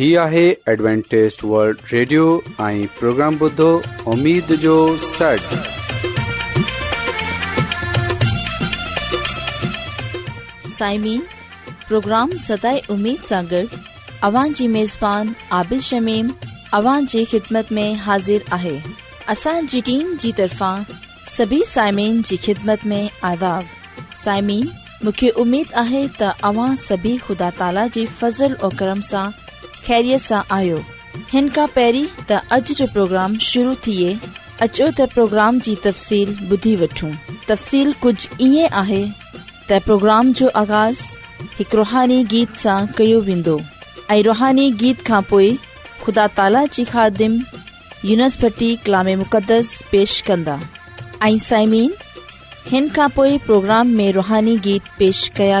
هي آهي ادونٽيست world radio ۽ programme بدو اميد جو ٽر سائمين پروگرام ستاي اميد ساغر اوان جي ميزبان عادل شميم اوان جي خدمت ۾ حاضر آهي اسان جي ٽيم جي طرفان سڀي سائمين جي خدمت ۾ آڏو سائمين مونکي اميد آهي ته اوان سڀي خدا تالا جي فضل ۽ کرم سان ख़ैरीअ सां आहियो हिन खां पहिरीं त अॼु जो प्रोग्राम शुरू थिए अचो त प्रोग्राम जी तफ़सील ॿुधी वठूं तफ़सील कुझु ईअं जो आगाज़ हिकु रुहानी गीत सां कयो वेंदो रुहानी गीत खां पोइ ख़ुदा ताला जी ख़ादिम यूनिसभर्टी कलाम मुक़दस पेश कंदा प्रोग्राम में रुहानी गीत पेश कया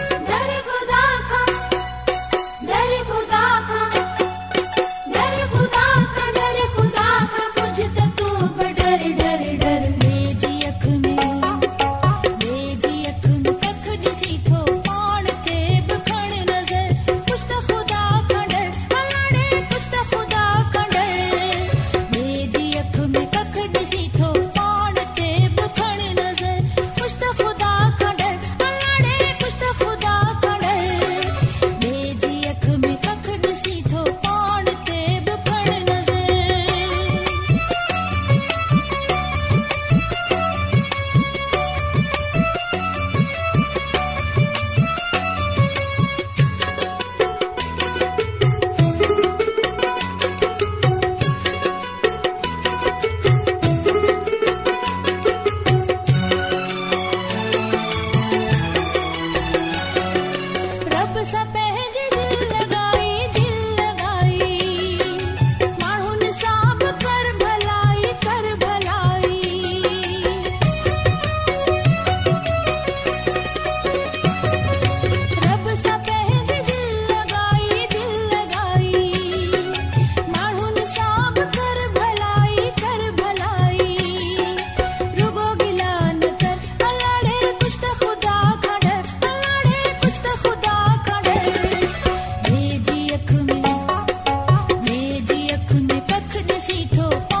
Oh.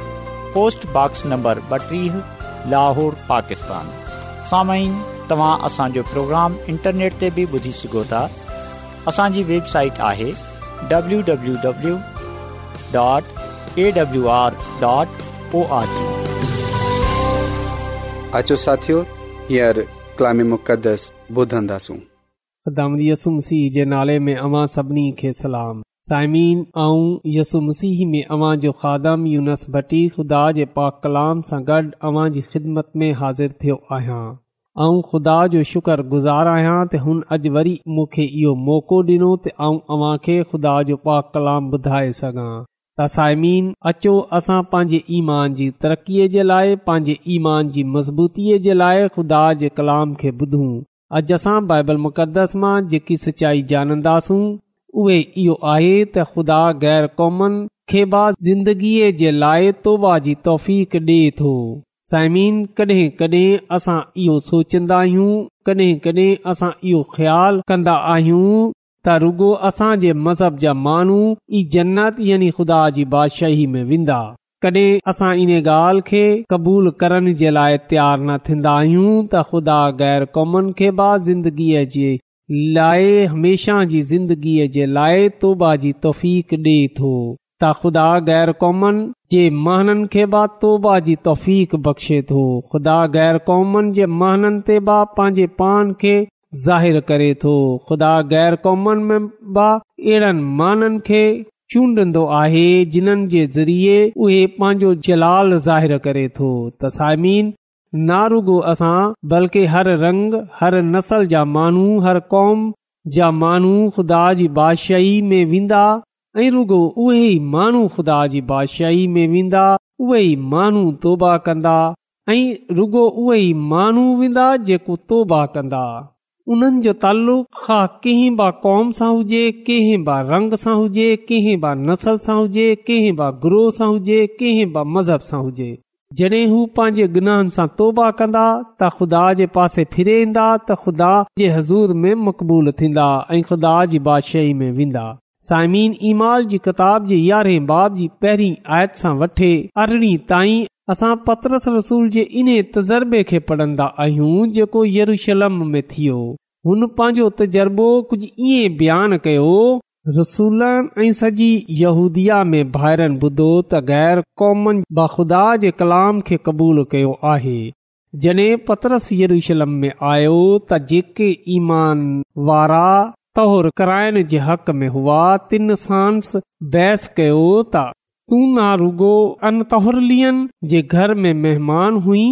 पोस्टॉक्स नंबर ॿटीह लाहौर पाकिस्तान साम्हूं तव्हां असांजो प्रोग्राम इंटरनेट ते बि ॿुधी सघो था असांजी वेबसाइट आहे W W W dot A W R ॿुधंदासूं ख़ुदाम मसीह जे नाले में अवां सभिनी खे सलाम साइमीन ऐं मसीह में अवां जो खादम यूनस भटी ख़ुदा जे पाक कलाम सां गॾु अवां जी ख़िदमत में हाज़िर थियो आहियां ऐं ख़ुदा जो शुक्र गुज़ार आहियां त हुन अॼु वरी मूंखे इहो मौको ॾिनो तव्हां खे खुदा जो पाक कलाम ॿुधाए सघां त साइमीन अचो असां पंहिंजे ईमान जी तरक़ीअ जे लाइ पंहिंजे ईमान जी मज़बूतीअ जे लाइ खुदा जे कलाम खे ॿुधूं अॼु असां बाइबल मुक़दस मां जेकी सचाई जानंदासूं उहे इहो आहे त ख़ुदा गैर क़ौम खे बा ज़िंदगीअ जे लाइ तौबा जी तौफ़ ॾिए थो साइमीन कडहिं कडहिं असां इहो सोचंदा आहियूं कॾहिं कॾहिं असां इहो ख़्यालु कन्दा आहियूं त रुगो असां जे मज़हब जा माण्हू ई जन्नत यानी ख़ुदा जी बादशाही में वेंदा कॾहिं असां इन ॻाल्हि खे क़बूल करण जे लाइ तयार न थींदा आहियूं त ख़ुदा गै़र क़ौमनि खे बि ज़िंदगीअ जे लाइ हमेशह जी ज़िंदगीअ जे लाइ तोबा जी तौफ़ ॾिए थो त ख़ुदा गैर क़ौमनि जे महननि खे बि तोबा जी तौफ़ बख़्शे थो ख़ुदा ग़ैर क़ौमन जे महननि ते बि पंहिंजे पान खे ज़ाहिर करे थो ख़ुदा ग़ैर क़ौमनि में बि अहिड़नि माननि खे चूंडंदो आहे जिन्हनि जे ज़रिए उहे पंहिंजो जलाल ज़ाहिर करे थो त सामीन न असां बल्कि हर रंग हर नसल जा माण्हू हर क़ौम जा माण्हू ख़ुदा जी बादशाही में वेंदा ऐं रुॻो उहे माण्हू ख़ुदा जी बादशाही में वेंदा उहे ई माण्हू तोबा कंदा ऐं रुॻो उहे माण्हू वेंदा जेको तोबा कंदा उन्हनि जो ताल्लुक़ु हा कंहिं ब कौम सां हुजे कंहिं ब रंग सां हुजे कंहिं ब नसल सां हुजे कंहिं ब ग्रोह सां हुजे कंहिं ब मज़हब सां हुजे जॾहिं हू पंहिंजे गुनाहनि सां तौबा कंदा त ख़ुदा जे पासे फिरे ईंदा त ख़ुदा जे हज़ूर में मक़बूल थींदा ऐं ख़ुदा जी बादशाही में वेंदा साइमीन ईमाल जी किताब जे यारहें बाब जी पहिरीं आयत सां वठे अरिड़हीं ताईं असां पदरस रसूल जे इन तज़रबे खे पढ़न्दा आहियूं जेको येरूशलम में थियो हुन पंहिंजो तजुर्बो कुझु ईअं बयानु कयो रसूलनि ऐं सॼी यहूदि में भाइरनि ॿुधो त गैर कौमन बाख़ुदा जे कलाम खे क़बूलु कयो आहे जडे॒ पतरस यरूशलम में आयो त जेके ईमान वारा तौर कराइण जे हक़ में हुआ तिन सांस बहस कयो ता तूं नारुगो अनतोहर्लियन जे घर में महिमान हुई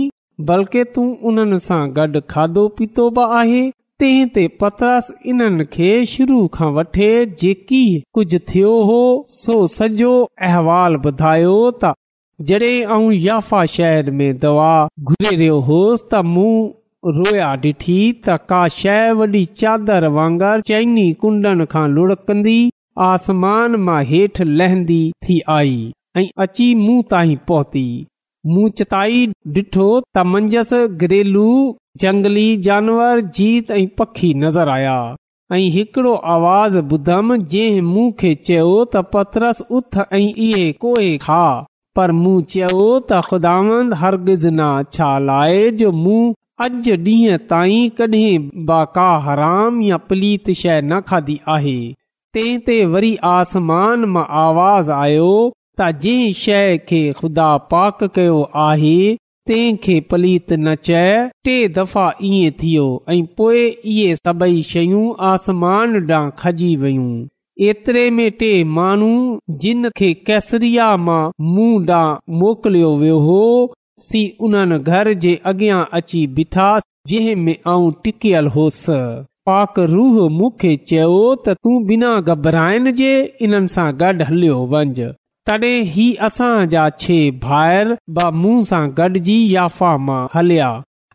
बल्कि तूं उन्हनि सां गॾु खाधो पीतो बि आहे तंहिं ते पत्रस इन्हनि खे शुरू खां वठे जेकी कुझु थियो हो सो सॼो अहिवालु ॿुधायो त जॾहिं ऐं याफ़ा शहर में दवा घुरे घुज़िरियो होसि त मूं रोया डि॒ठी त का शइ वॾी चादर वांगुरु चइनी कुंडनि खां लुड़कंदी आसमान मां हेठि लहंदी थी आई ऐं अची मूं ताईं पहुती मूं चिताई ॾिठो त मंझसि घरेलू जंगली जानवर जीत ऐं पखी नज़र आया ऐं हिकिड़ो आवाज़ ॿुधमि जंहिं मूं खे चयो त पतरस उथ ऐं इहे कोहे खा पर मूं चयो त ख़ुदांद हरगज़ना छा लाइ जो मूं अॼु ॾींहं ताईं कॾहिं बाका हराम या पलीत शइ न खाधी आहे तंहिं ते वरी आसमान मां आवाज़ आयो त जंहिं शइ खे खुदा पाक कयो आहे तंहिंखे पलीत न चए टे दफ़ा इएं थियो ऐं पोएं इहे सभई शयूं आसमान ॾांहुं खजी वियूं एतिरे में टे माण्हू जिन खे कैसरिया मां मुंहुं ॾांहुं मोकिलियो वियो हो सी उन्हनि घर जे अॻियां अची बीठासीं जंहिं में आऊं टिकियल होसि पाक रूह मूंखे चयो त तूं बिना घबराइनि जे इन्हनि सां गॾु हलियो वंञि तॾहिं ही जा छे भाइर बा मूं सां गॾिजी याफाम हलिया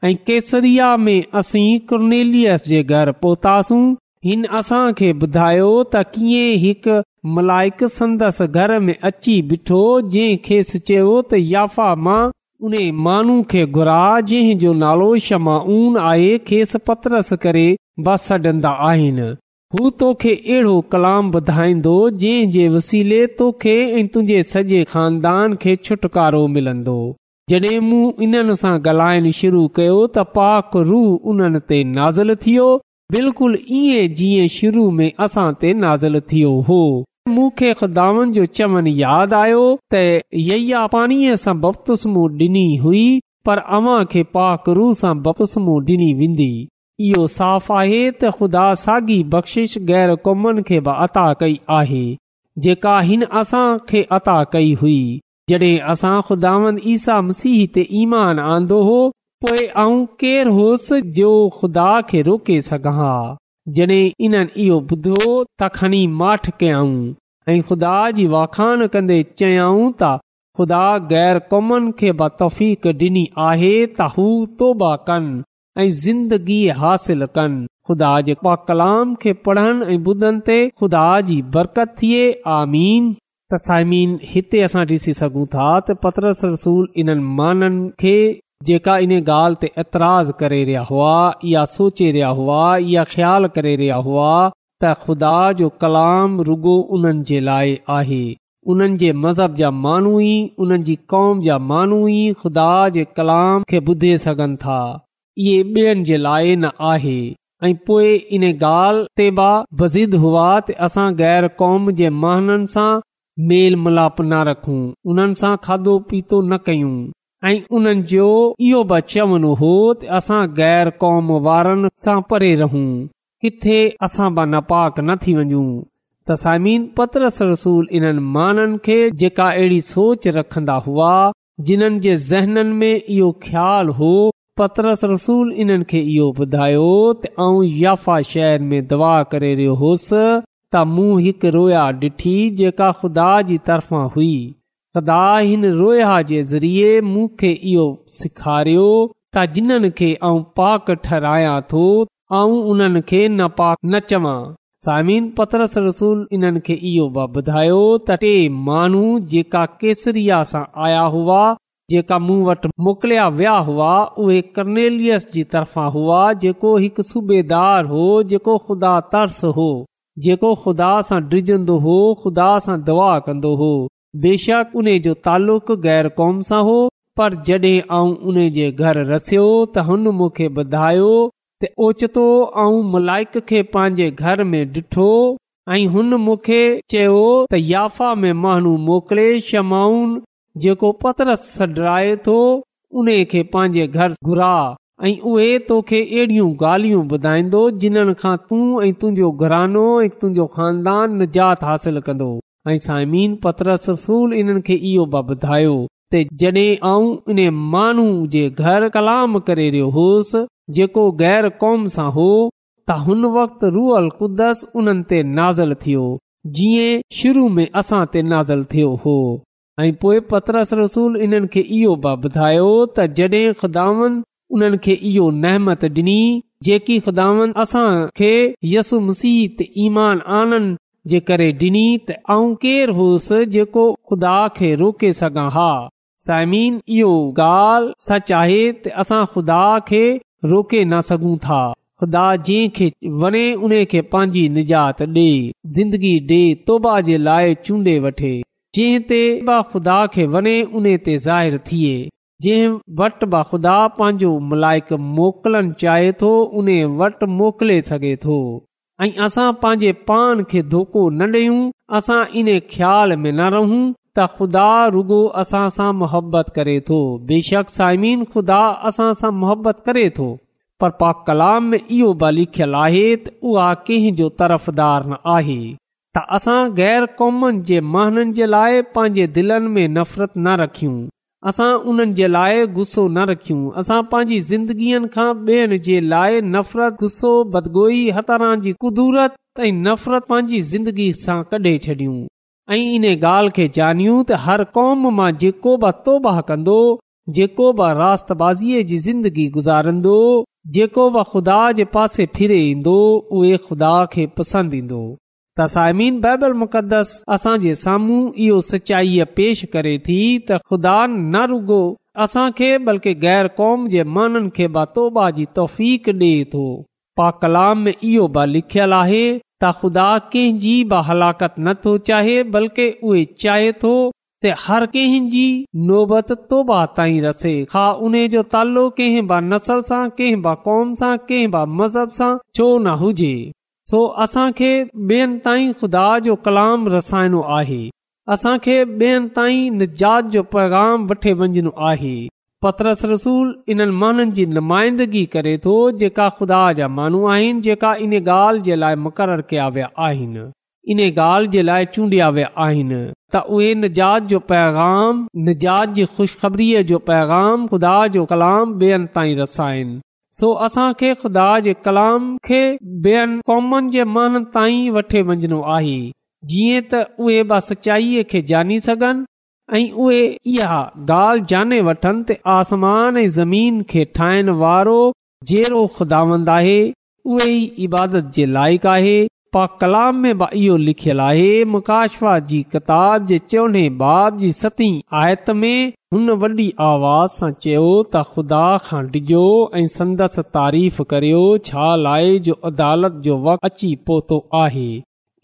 ऐं केसरिया में असीं क्रूनेलियस जे घर पहुतासूं हिन असांखे ॿुधायो त कीअं हिकु मलाइक संदसि घर में अची बीठो जंहिं खेसि चयो त याफ़ा मां उने माण्हू खे घुरा जो नालो शमाऊन आए खेसि पतरस करे बस सॾन्दा आहिनि हू तोखे अहिड़ो कलाम ॿुधाईंदो जंहिं जे वसीले तोखे ऐं तुंहिंजे सॼे खानदान खे छुटकारो मिलंदो जॾहिं मूं इन्हनि सां ॻाल्हाइण शुरू कयो त पाक रूह उन्हनि ते नाज़ुल थियो बिल्कुलु ईअं जीअं शुरू में असां ते नाज़ुल थियो हो मूंखे ख़ुदावन जो चवन यादि आयो त यया पाणीअ सां बपतुस मूं हुई पर अवां खे पाकरू सां बपस मुंहुं ॾिनी वेंदी इहो साफ़ आहे त ख़ुदा साॻी बख़्शिश गैर क़ौमनि खे बि अता कई आहे जेका हिन असां खे अता कई हुई जड॒हिं असां ख़ुदावन ईसा मसीह ते ईमान आंदो हो पोइ आऊं केरु होसि जो ख़ुदा खे रोके सघां जॾहिं इन्हनि इहो ॿुधो कयऊं ऐं ख़ुदा जी वाखान कंदे चयाऊं त ख़ुदा गैर क़ौमनि खे ब तफ़ीक त हू तोबा कनि ऐं ज़िंदगी हासिल कनि ख़ुदा जे कलाम खे पढ़नि ऐं ख़ुदा जी बरकत थिए त साइमीन हिते असां ॾिसी सघूं था त पतरस रसूल इन्हनि माननि खे जेका इन ॻाल्हि ते एतराज़ करे रहिया हुआ या सोचे रहिया हुआ या ख़्याल करे रहिया हुआ त खुदा जो कलाम रुगो उन्हनि जे लाइ आहे उन्हनि जे मज़हब जा माण्हू ई उन्हनि जी कौम जा माण्हू ई खुदा जे कलाम खे ॿुधे सघनि था इहे ॿियनि जे लाइ न आहे ऐं पोइ इन ॻाल्हि ते बि बज़िद हुआ त असां ग़ैर कौम जे महननि सां मेल मिलाप न रखूं उन्हनि सां खाधो पीतो न कयूं ऐं उननि जो इहो बि चवन हो असां गैर कौम वारनि सां परे रहू किथे असां ब नापाक न थी वञूं त सामीन पतरस रसूल इन्हनि माननि खे जेका अहिड़ी सोच रखन्दा हुआ जिन्हनि जे ज़हननि में इहो ख़्यालु हो पत्रस रसूल इन्हनि खे इहो ॿुधायो शहर में दवा करे रहियो होस त मूं हिकु रोया डि॒ठी जेका खुदा जी तरफ़ा हुई सदा हिन रोया जे ज़रिए मूंखे इहो सेखारियो त जिन्हनि खे ऐं पाक ठहायां थो ऐं उन्हनि खे पतरस रसूल हिन इहो ॿुधायो सां आया हुआ जेका मूं वटि मोकिलिया विया हुआ उहे कर्नेलियस जी हुआ जेको हिकु सूबेदार हो जेको ख़ुदा तर्स हो जेको ख़ुदा सां डिजंदो हो खुदा सां दवा कंदो हो बेशक उन जो तालुक़ गैर कौम सां हो पर जड॒हिं ऐ उन जे घर रसियो त हुन मुखे ॿुधायो त ओचितो ऐं मलाइक खे पंहिंजे घर में ॾिठो ऐं हुन मूंखे चयो त याफा में माण्हू मोकिले छमाउन जेको पतर सडराए थो उन खे पंहिंजे घर घुरा ऐं उहे तोखे अहिड़ियूं ॻाल्हियूं ॿुधाईंदो जिन्हनि खां तूं ऐं तुंहिंजो घरानो ऐं तुंहिंजो खानदान निजात हासिल कंदो ऐं साइमीन पतरसूल इन्हनि खे इहो बि ॿुधायो त जॾहिं आऊं इन माण्हू जे घर कलाम करे रहियो होसि जेको गैर क़ौम सां हो त हुन कुदस उन्हनि ते नाज़ल थियो जीअं शुरू में असां ते नाज़ थियो हो ऐं पोइ पतरस रसूल इन्हनि खे इहो बि ॿुधायो त जडे॒ ख़ुदावन उन्हनि खे इहो नहमत डि॒नी जेकी ख़ुदावन असां खे यसु मसीह ईमान आनंद जे करे डि॒नी त आऊं केरु होसि जेको खुदा खे रोके सघां हा साइमीन इहो ॻाल्हि सच आहे त असां खुदा खे रोके न सघूं था खुदा जंहिं खे वने उन खे पंहिंजी निजात डे ज़िंदगी डे तोबा जे लाइ चूंडे वठे जंहिं ते खुदा खे वने उन्हे ते ज़ाहिरु थिए जंहिं वटि ब खुदा पंहिंजो मलाइक मोकिलनि चाहे थो उन्हे वटि मोकिले सघे थो ऐं असां पंहिंजे पान खे धोखो न डि॒यूं असां इन ख़्याल में न रहूं त ख़ुदा रुगो असां सां मुहबत करे थो बेशक साइमीन खुदा असां सां मुहबत करे थो पर पाक कलाम में इहो बि लिखियल आहे त उहा कंहिंजो तरफ़दार न आहे त असां गैर कौमनि जे महननि जे लाइ पंहिंजे दिलनि में नफ़रत न रखियूं असां उन जे लाइ गुसो न रखियूं असां पांजी ज़िंदगीअ खां ॿियनि जे लाइ नफ़रत गुसो बदगोई हथरा जी कुदूरत ऐं नफ़रत पंहिंजी ज़िंदगी सां कढे छॾियूं ऐं इन ॻाल्हि खे जानियूं त हर कौम मां जेको बि तौबाह कंदो जेको ब जी ज़िंदगी गुज़ारंदो जेको ब खुदा जे पासे फिरे ईंदो उहे खुदा खे पसंदि ईंदो तसाइमीन बाइबल मुक़दस असांजे साम्हूं इहो सचाईअ पेश करे थी त खुदा न रुॻो असांखे बल्कि गैर क़ौम जे माननि खे ब तोबा जी तोफ़ीक डो पा कलाम में लिखियल आहे त ख़ुदा कंहिंजी ब हलाकत न थो चाहे बल्कि उहे चाहे थो हर कंहिंजी नोबत तोबा ताईं रसे हा उन्हीअ जो तालो कंहिं ब नसल सां कंहिं ब क़ौम सां कंहिं ब मज़हब सां छो न हुजे सो असां खे ॿियनि ताई खुदा जो कलाम रसाइणो आहे असांखे ॿियनि ताईं निजात जो पैगाम वठे वञनो आहे पतरस रसूल इन्हनि माण्हुनि जी नुमाइंदगी करे थो जेका खुदा जा माण्हू आहिनि जेका इन ॻाल्हि जे लाइ मुक़ररु कया विया आहिनि इन्हे ॻाल्हि जे लाइ चूंडिया विया आहिनि त उहे निजात जो पैगाम निजात जी खु़शबरीअ जो पैगाम ख़ुदा जो कलाम ॿियनि ताईं सो असां खे खुदा जे कलाम खे कॉमन जे मन ताईं मञणो आहे जीअं त उहे बि सचाई खे जानी सघन ऐं उहे इहा ॻाल्हि जाने वठनि त आसमान ऐं ज़मीन खे ठाहिण वारो जो ख़ुदांद आहे उहे ई इबादत जे लाइक़ु आहे पा कलाम में बि इहो लिखियल आहे मुकाशवा जी किताब जे चवणे बाब जी सतीं आयत में हुन वॾी आवाज़ सां चयो त ख़ुदा खां डिॼो ऐं संदसि तारीफ़ करियो छा लाइ जो अदालत जो वक़्तु अची पहुतो आहे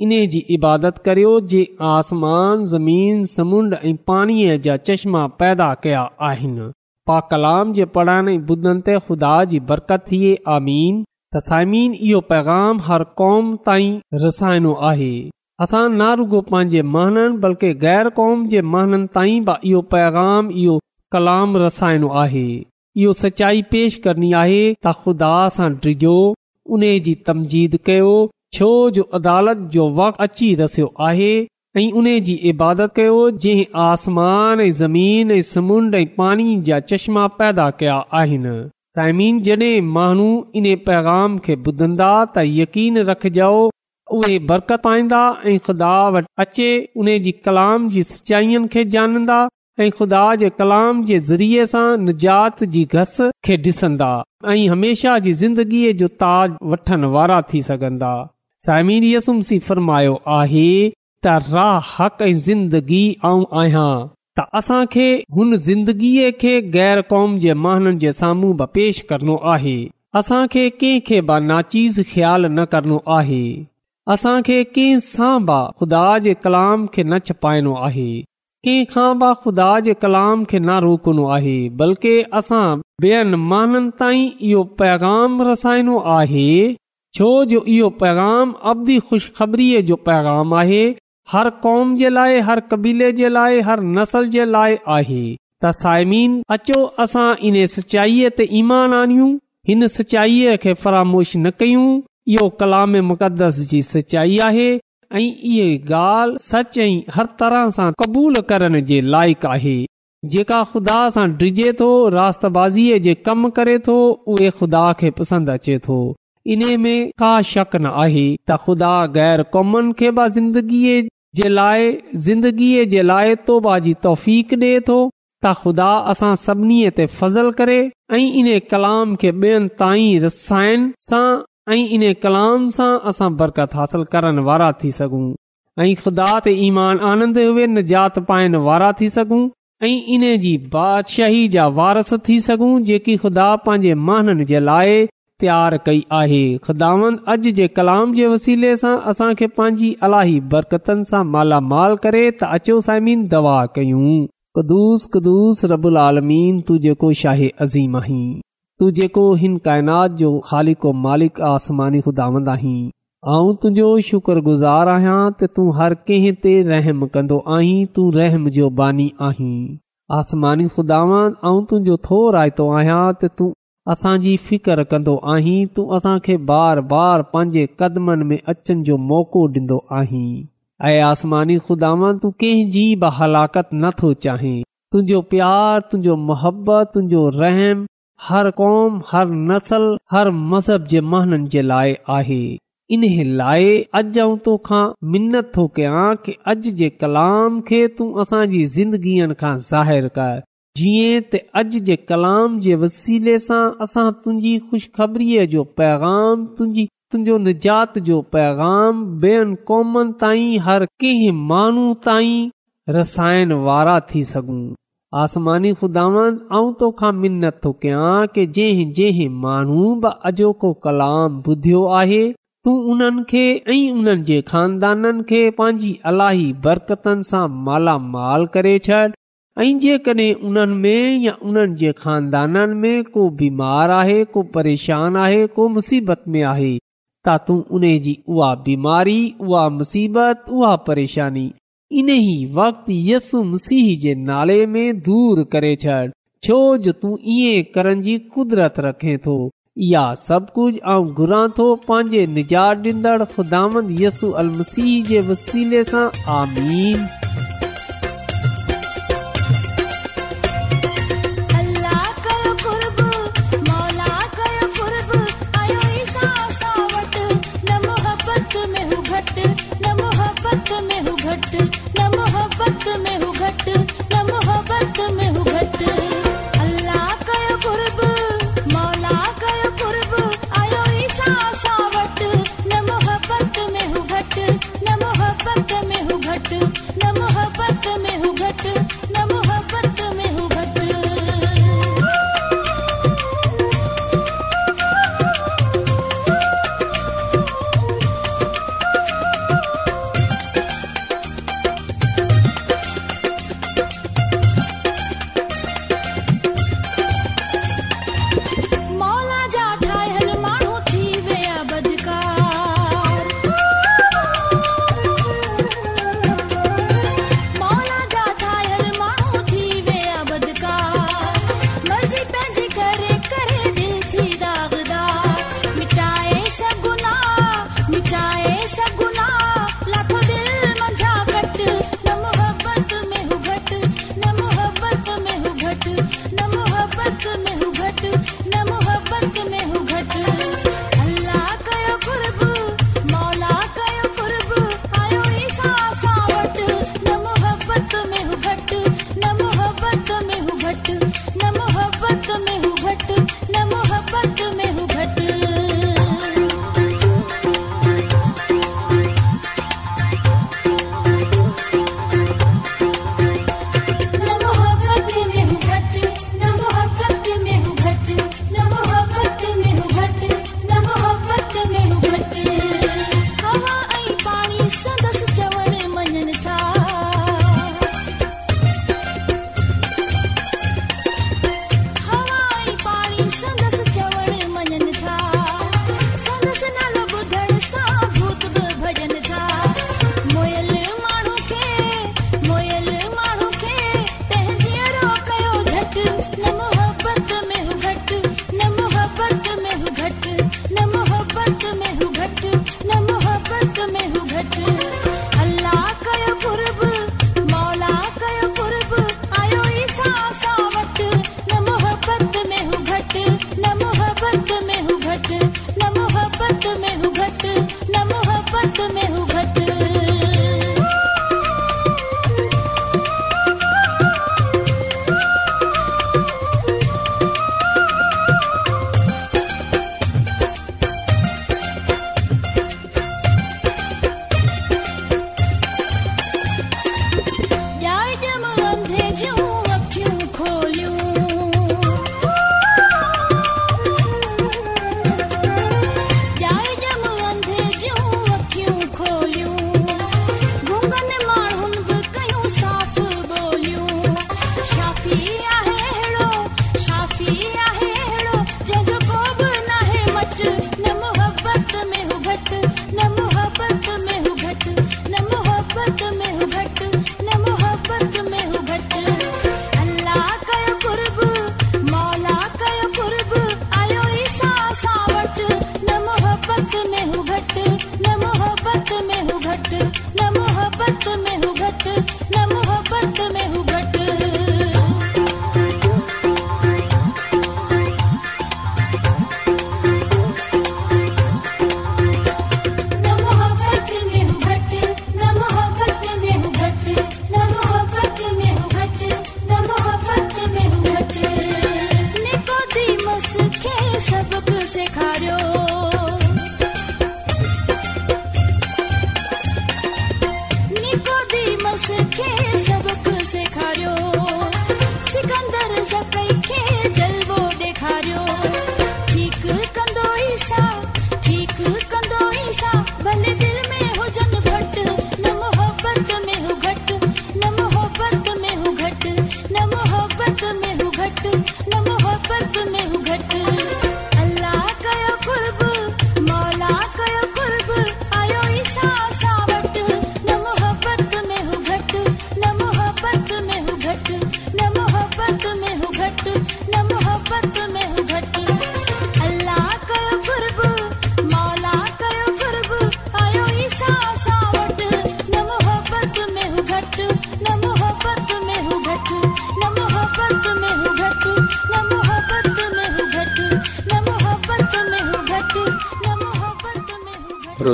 इन जी इबादत करियो जे आसमान ज़मीन समुंड ऐं पाणीअ जा चश्मा पैदा कया आहिनि पा कलाम जे पढ़ण ऐं ॿुधनि ते ख़ुदा जी बरकत थिए आमीन त साइमीन इहो पैगाम हर क़ौम ताईं रसाइनो आहे असां ना रुगो पंहिंजे महननि बल्कि गैर क़ौम जे महननि ताईं बि इहो पैगाम इहो कलाम रसाइणो आहे इहो सचाई पेश करणी आहे त ख़ुदा सां डिजो उन जी तमजीद कयो छो जो अदालत जो वक़्तु अची रसियो आहे ऐं उन जी इबादत कयो जंहिं आसमान ऐं ज़मीन ऐं समुंड ऐं पाणी जा चश्मा पैदा कया आहिनि साइमीन जडे॒ माण्हू इन पैगाम खे ॿुधंदा त यकीन रखजाओ उहे बरकत आईंदा ऐं खुदा वटि अचे उन जे कलाम जी सचाईअनि खे जानंदा ऐं खुदा जे कलाम जे ज़रिए सां निजात जी घस खे डि॒संदा ऐं हमेशा जी ज़िंदगीअ जो ताज वठण वारा थी सघंदा सामीर यसुमसी फ़र्मायो आहे त राह हक़ ऐं ज़िंदगी आऊं आहियां त असां खे हुन ज़िंदगीअ खे गैर क़ौम जे माननि जे साम्हूं बि पेश करनो आहे असां खे कंहिंखे बि नाचीज़ ख़्यालु न करणो आहे असां खे कंहिं सां बि ख़ुदा जे कलाम खे न छपाइणो आहे कंहिं खां बि खुदा जे कलाम खे न रोकनो आहे बल्कि असां ॿियनि माननि ताईं इहो पैगाम रसाइणो आहे छो जो इहो पैगाम अबदी खु़शख़बरीअ जो पैगाम आहे हर कौम जे लाइ हर कबीले जे लाइ हर नसल जे लाइ आहे त साइमीन अचो असां इन सचाईअ ते ईमान आनियूं हिन सचाईअ खे फरामोश न कयूं इहो कलाम मुक़दस जी सचाई आहे ऐं इहे ॻाल्हि सच ऐं हर तरह सां क़बूल करण जे लाइक़ु आहे जेका खुदा सां डिजे थो रास्ताज़ीअ जे कम करे थो उहे ख़ुदा खे पसंदि अचे थो इन में का शक न आहे त ख़ुदा गैर क़ौमनि खे बि ज़िंदगीअ जे लाइ ज़िंदगीअ जे लाइ तौबा जी तौफ़ डि॒ए थो त ख़ुदा असां सभिनी ते फज़ल करे ऐं इन्हे कलाम खे ॿियनि ताईं रसायन सां ऐं इन कलाम सां असां बरकत हासिल करण वारा थी सघूं ऐं ख़ुदा ते ईमान आनंद उहे निजात पाइण वारा थी सघूं ऐं इन जी बादशाही जा वारस थी सघूं जेकी ख़ुदा पंहिंजे माननि जे लाइ तयारु कई आहे ख़ुदावन अॼ जे कलाम जे वसीले सां असां खे पंहिंजी अलाही बरकतनि सां मालामाल करे त अचो साइमीन दवा कयूं रबु रबुल आलमीन तूं जेको शाहे अज़ीम आहीं तू जेको हिन काइनात जो ख़ालिको मालिक आसमानी खुदावंद आहीं तुंहिंजो शुक्रगुज़ारु आहियां त तूं हर कंहिं ते रहम कंदो आहीं तूं रहम जो बानी आहीं आसमानी खुदावंद तुंहिंजो थोरो आहियां त तूं असांजी फिकर कंदो आहीं तूं असांखे बार बार पंहिंजे कदमनि में अचनि जो मौक़ो डींदो आहीं ऐं आसमानी खुदावंद तूं कंहिंजी बि हलाकत नथो चाहीं तुंहिंजो प्यारु तुंहिंजो मोहबत तुंहिंजो रहमु हर कौम हर नसल हर मज़हब जे महननि जे लाइ आहे इन लाइ अॼु आउं तोखा मिनत थो कयां की अॼु जे कलाम खे तूं असांजी ज़िंदगीअ खां ज़ाहिरु करि त अॼु जे कलाम जे वसीले सां असां तुंहिंजी खु़शख़बरीअ जो पैगाम तुंहिंजी तुंहिंजो निजात जो पैगाम ॿियनि क़ौमनि ताईं हर कंहिं माण्हू ताईं रसायण वारा थी सघूं आसमानी खुदावन ऐं तोखां मिनित थो कयां की जंहिं जंहिं माण्हू बि अॼोको कलाम ॿुधियो आहे तूं उन्हनि खे ऐं उन्हनि जे खानदाननि खे पंहिंजी अलाही बरक़तनि सां मालामाल करे छॾ ऐं जेकॾहिं उन्हनि में या उन्हनि जे खानदाननि में को बीमार आहे को परेशान आहे को मुसीबत में आहे त तूं उन जी उहा बीमारी उहा मुसीबत उहा परेशानी इन यसु मसीह जे नाले में दूर करे छॾ छो जो तूं ई करण जी कुदरत रखे थो इहा सभु कुझु ऐं घुरां थो पंहिंजे वसीले सां आमीन